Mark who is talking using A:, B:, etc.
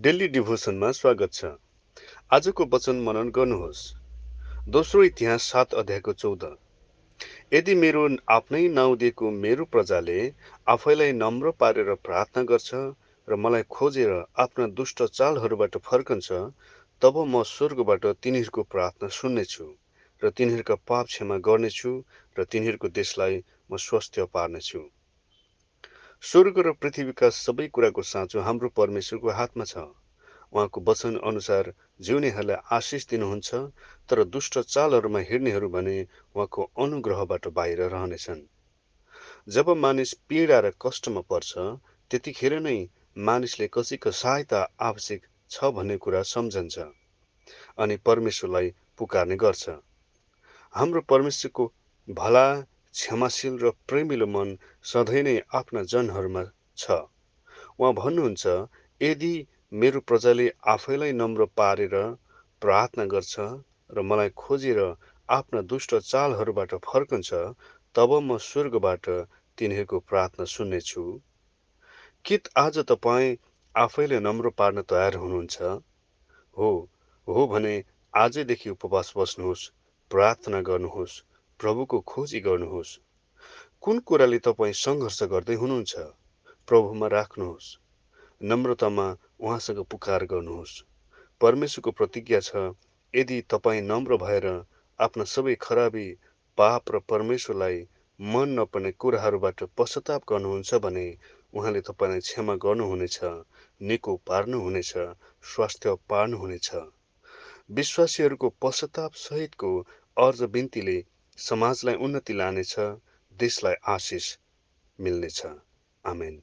A: Daily डिभोसनमा स्वागत छ। आजको वचन मनन गर्नुहोस्। दोस्रो इतिहास सात अध्यायको चौध। यदि मेरो आफ्नै नाउँ दिएको मेरो प्रजाले आफैलाई नम्र पारेर प्रार्थना गर्छ र मलाई खोजेर आफ्ना दुष्ट चालहरूबाट फर्कन्छ तब म स्वर्गबाट तिनीहरूको प्रार्थना सुन्नेछु र तिनीहरूका पाप क्षमा गर्नेछु र तिनीहरूको देशलाई म स्वस्थ पार्नेछु। स्वर्ग र पृथ्वीका सबै कुराको साँचो हाम्रो परमेश्वरको हातमा छ। उहाँको वचन अनुसार जिउनेहरूलाई आशिष दिनुहुन्छ तर दुष्ट चालहरूमा हिँड्नेहरू भने उहाँको अनुग्रहबाट बाहिर रहनेछन्। जब मानिस पीडा र कष्टमा पर्छ त्यतिखेर नै मानिसले कसैको सहायता आवश्यक छ भन्ने कुरा सम्झन्छ अनि परमेश्वरलाई पुकार्ने गर्छ। हाम्रो परमेश्वरको भला क्षमाशील र प्रेमिलो मन सधैँ नै आफ्ना जनहरूमा छ। उहाँ भन्नुहुन्छ यदि मेरो प्रजाले आफैलाई नम्र पारेर प्रार्थना गर्छ र मलाई खोजेर आफ्ना दुष्ट चालहरूबाट फर्कन्छ तब म स्वर्गबाट तिनीहरूको प्रार्थना सुन्नेछु। कि आज तपाईँ आफैलाई नम्र पार्न तयार हुनुहुन्छ? हो हो भने आजैदेखि उपवास बस्नुहोस् प्रार्थना गर्नुहोस्। प्रभुको खोजी गर्नुहोस्। कुन कुराले तपाईँ सङ्घर्ष गर्दै हुनुहुन्छ? प्रभुमा राख्नुहोस्। नम्रतामा उहाँसँग पुकार गर्नुहोस्। परमेश्वरको प्रतिज्ञा छ यदि तपाईँ नम्र भएर आफ्ना सबै खराबी पाप र परमेश्वरलाई मन नपर्ने कुराहरूबाट पश्चाताप गर्नुहुन्छ भने उहाँले तपाईँलाई क्षमा गर्नुहुनेछ निको पार्नुहुनेछ स्वास्थ्य पार्नुहुनेछ। विश्वासीहरूको पश्चाताप सहितको अर्ज बिन्तीले समाजलाई उन्नति लानेछ देशलाई आशिष मिल्नेछ। आमेन।